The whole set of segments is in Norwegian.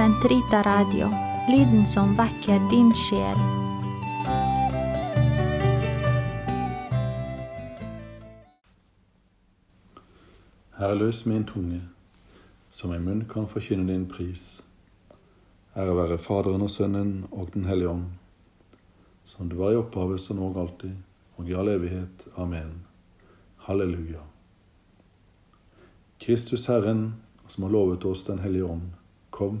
Sentrita Radio, lyden som vekker din sjel. Herre, løs min tunge, så min munn kan forkynne din pris. Ære være Faderen og Sønnen og Den hellige ånd, som du var i opphavet, så nå og alltid, og i all evighet. Amen. Halleluja. Kristus Herren, som har lovet oss Den hellige ånd, kom,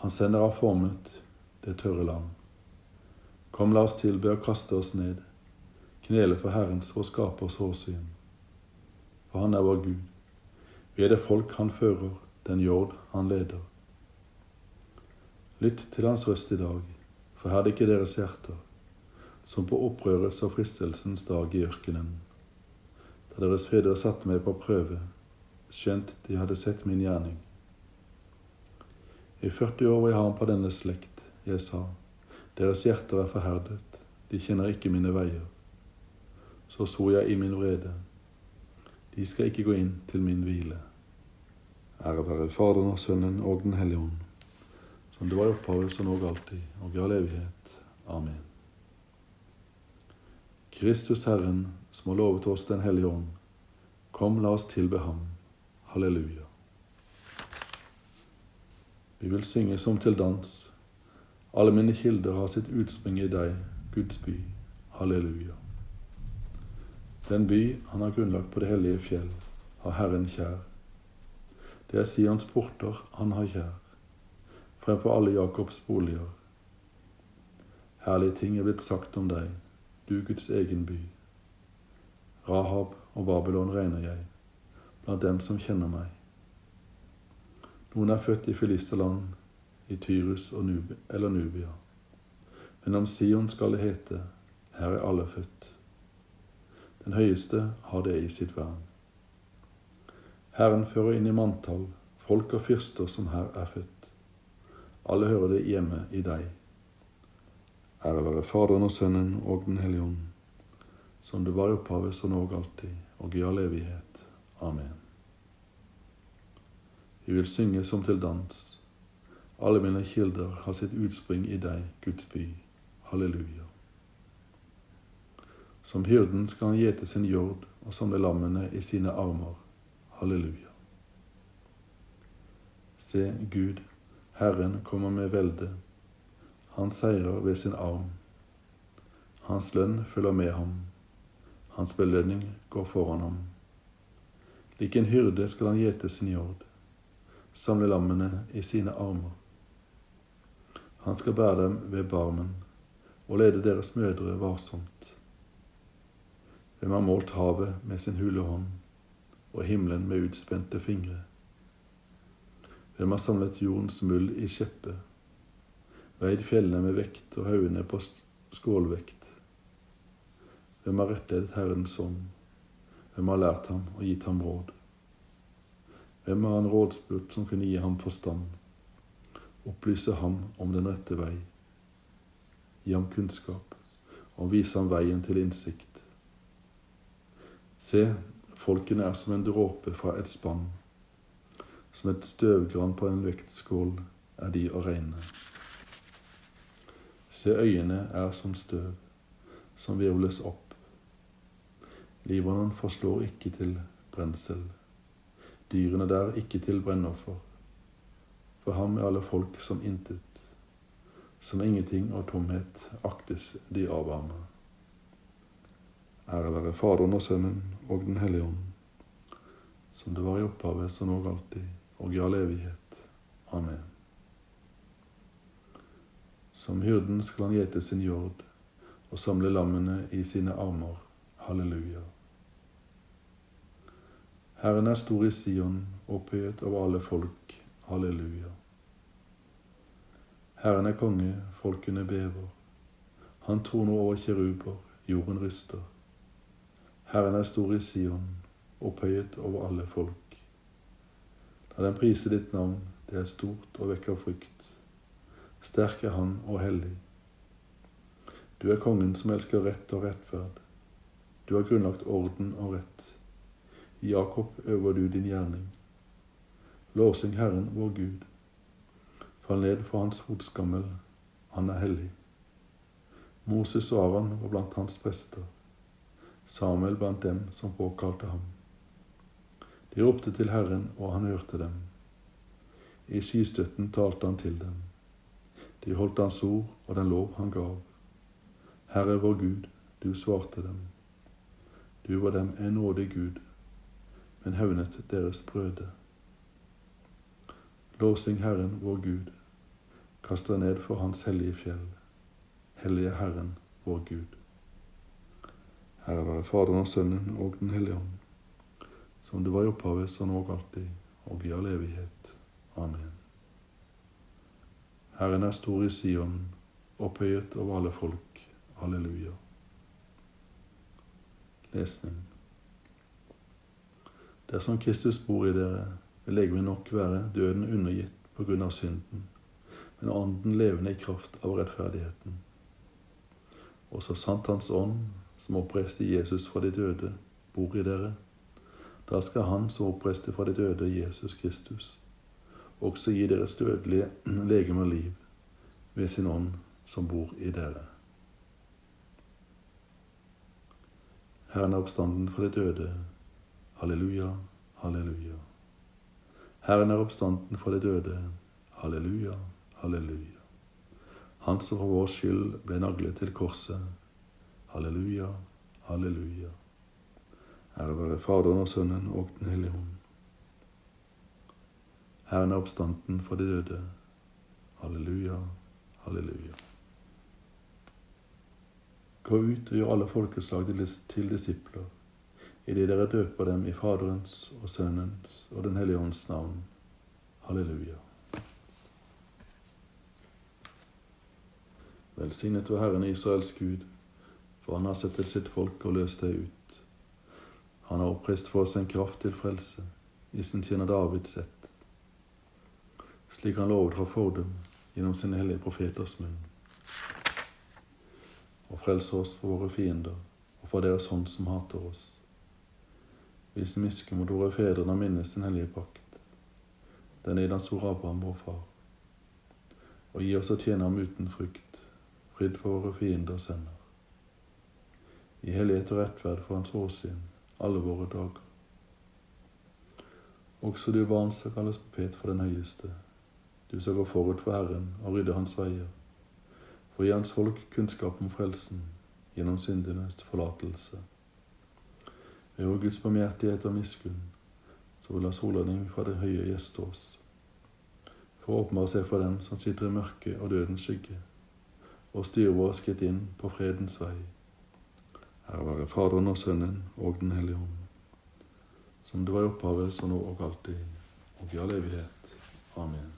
Han sender av formet det tørre land. Kom, la oss tilbe og kaste oss ned, knele for Herrens og Skapers hårsyn. For han er vår Gud. Vi er det folk han fører, den jord han leder. Lytt til hans røst i dag, forherd ikke deres hjerter, som på opprørets og fristelsens dag i ørkenen, da deres fedre satte meg på prøve, skjønt de hadde sett min gjerning. I 40 år var jeg ham på denne slekt, jeg sa, deres hjerter er forherdet, de kjenner ikke mine veier. Så så jeg i min vrede, de skal ikke gå inn til min hvile. Ære være Faderen og Sønnen og Den hellige ånd, som det var i opphavet, som og alltid, og i all evighet. Amen. Kristus Herren, som har lovet oss Den hellige ånd, kom, la oss tilbe Ham. Halleluja. Vi vil synge som til dans. Alle mine kilder har sitt utspring i deg, Guds by. Halleluja. Den by han har grunnlagt på det hellige fjell, har Herren kjær. Det er Sions porter han har kjær, fremfor alle Jakobs boliger. Herlige ting er blitt sagt om deg, du Guds egen by. Rahab og Babylon regner jeg, blant dem som kjenner meg. Noen er født i Filisterland, i Tyrus Nubia, eller Nubia. Men om Sion skal det hete, her er alle født. Den høyeste har det i sitt vern. Herren fører inn i manntall folk og fyrster som her er født. Alle hører det hjemme i deg. Ære være Faderen og Sønnen og Den hellige ånd, som det var i opphavet, så nå og alltid, og i all evighet. Amen. Vi vil synge som til dans. Alle mine kilder har sitt utspring i deg, Guds by. Halleluja. Som hyrden skal han gjete sin jord og samle lammene i sine armer. Halleluja. Se, Gud, Herren kommer med velde. Han seirer ved sin arm. Hans lønn følger med ham. Hans belønning går foran ham. Lik en hyrde skal han gjete sin jord, samle lammene i sine armer. Han skal bære dem ved barmen og lede deres mødre varsomt. Hvem har målt havet med sin hule hånd og himmelen med utspente fingre? Hvem har samlet jordens muld i skjeppe, veid fjellene med vekt og haugene på skålvekt? Hvem har rettledet Herrens ånd? Hvem har lært ham og gitt ham råd? Hvem har han rådspurt som kunne gi ham forstand, opplyse ham om den rette vei, gi ham kunnskap og vise ham veien til innsikt? Se, folkene er som en dråpe fra et spann. Som et støvgran på en vektskål er de å regne. Se, øyene er som støv, som virvles opp. Libanon forslår ikke til brensel, dyrene der ikke til brennoffer. For ham er alle folk som intet, som ingenting og tomhet aktes de av ham. Ære være Faderen og Sønnen og Den hellige ånd, som det var i opphavet, som nå alltid, og i all evighet. Amen. Som hyrden skal han gjete sin jord og samle lammene i sine armer. Halleluja. Herren er stor i Sion, opphøyet over alle folk. Halleluja. Herren er konge, folkene bever. Han troner over kjeruber, jorden ryster. Herren er stor i Sion, opphøyet over alle folk. La den prise ditt navn, det er stort og vekker frykt. Sterk er Han og hellig. Du er kongen som elsker rett og rettferd. Du har grunnlagt orden og rett. Jakob øver du din gjerning. Låsing Herren vår Gud. Fall ned for hans fotskammel, han er hellig. Moses og Aron var blant hans prester, Samuel blant dem som påkalte ham. De ropte til Herren, og han hørte dem. I skystøtten talte han til dem. De holdt hans ord og den lov han gav. Herre vår Gud, du svarte dem. Du var dem en nådig Gud, men hevnet deres brøde. Låsing Herren vår Gud, kast deg ned for Hans hellige fjell. Hellige Herren vår Gud. Herre være Faderen og Sønnen og Den hellige ånd, som det var i opphavet, så nå og alltid, og i all evighet. Amen. Herren er stor i Sion, opphøyet over alle folk. Halleluja. Lesning. Dersom Kristus bor i dere, vil legemet nok være døden undergitt på grunn av synden, men ånden levende i kraft av rettferdigheten. Og så sant Hans ånd, som oppreiste Jesus fra de døde, bor i dere, da skal Han som oppreiste fra de døde Jesus Kristus, også gi deres dødelige legeme liv ved sin ånd som bor i dere. Herren er oppstanden fra de døde. Halleluja, halleluja. Herren er oppstanden fra de døde. Halleluja, halleluja. Han som for vår skyld ble naglet til korset. Halleluja, halleluja. Ære være Faderen og Sønnen og Den hellige Hund. Herren er oppstanden fra de døde. Halleluja, halleluja. Gå ut og gjør alle folkeslag til disipler idet dere døper dem i Faderens og Sønnens og Den hellige ånds navn. Halleluja. Velsignet være Herren Israels Gud, for han har sett til sitt folk og løst det ut. Han har oppreist for oss en kraft til frelse, i sin tjener Davids ett, slik han lovet for dem gjennom sine hellige profeters munn. Og frelser oss for våre fiender og for deres hånd som hater oss Vis misker mot våre fedre og minnes den hellige pakt, den i den store Abraham, vår far. Og gi oss å tjene ham uten frykt, fridd for våre fienders hender. I hellighet og rettferd for hans åsyn, alle våre dager. Også du barn som kalles profet for den høyeste, du som går forut for Herren og rydder hans veier, for å gi hans folk kunnskap om frelsen gjennom syndenes forlatelse ved vår Guds barmhjertighet og miskunn, så vil la solordning fra det høye gjeste oss. For å åpenbare seg for dem som sitter i mørket og dødens skygge, og styre vår skritt inn på fredens vei. Ære være Faderen og Sønnen og Den hellige ånd, som det var i opphavet, så nå og alltid, og i all evighet. Amen.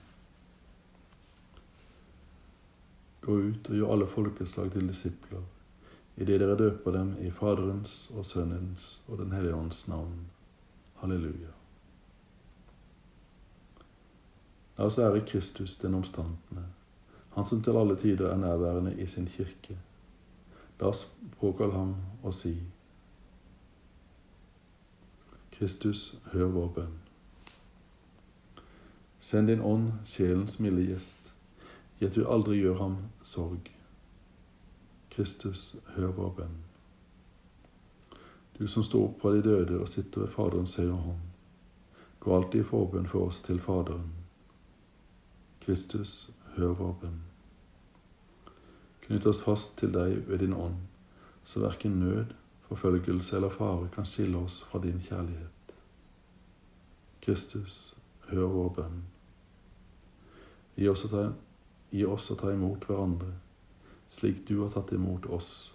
Gå ut og gjør alle folkeslag til disipler idet dere døper dem i Faderens og Sønnens og Den hellige ånds navn. Halleluja. La oss ære Kristus den omstandende, Han som til alle tider er nærværende i sin kirke. La oss påkalle ham og si Kristus, hør vår bønn. Send din ånd, sjelens milde gjest, i at du aldri gjør ham sorg. Kristus, hør vår bønn. Du som står opp fra de døde og sitter ved Faderens høyre hånd, gå alltid i forbønn for oss til Faderen. Kristus, hør vår bønn. Knytt oss fast til deg ved din ånd, så verken nød, forfølgelse eller fare kan skille oss fra din kjærlighet. Kristus, hør vår bønn. Gi oss å ta, oss å ta imot hverandre slik du har tatt imot oss,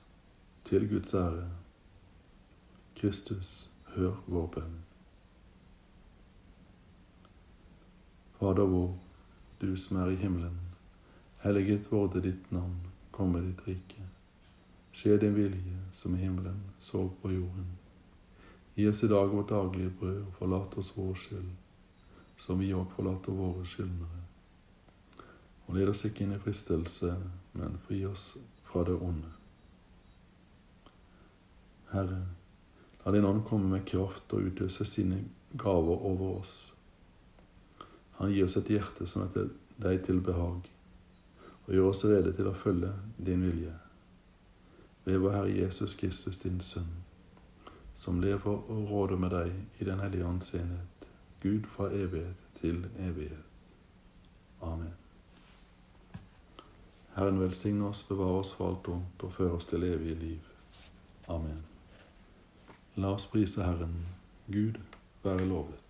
til Guds ære. Kristus, hør vår bønn. Fader vår, du som er i himmelen. Helliget vorde ditt navn, komme ditt rike. Skje din vilje, som i himmelen, så på jorden. Gi oss i dag vårt daglige brød, og forlat oss vår skyld, som vi òg forlater våre skyldnere. Og led oss ikke inn i fristelse, men fri oss fra det onde. Herre, la din ånd komme med kraft og utløse sine gaver over oss. Han gir oss et hjerte som er til deg til behag, og gjør oss rede til å følge din vilje. Ved vår Herre Jesus Kristus, din Sønn, som lever og råder med deg i Den hellige ånds enhet, Gud fra evighet til evighet. Amen. Herren velsigne oss, bevare oss for alt ondt og føre oss til evig liv. Amen. La oss prise Herren. Gud være lovet.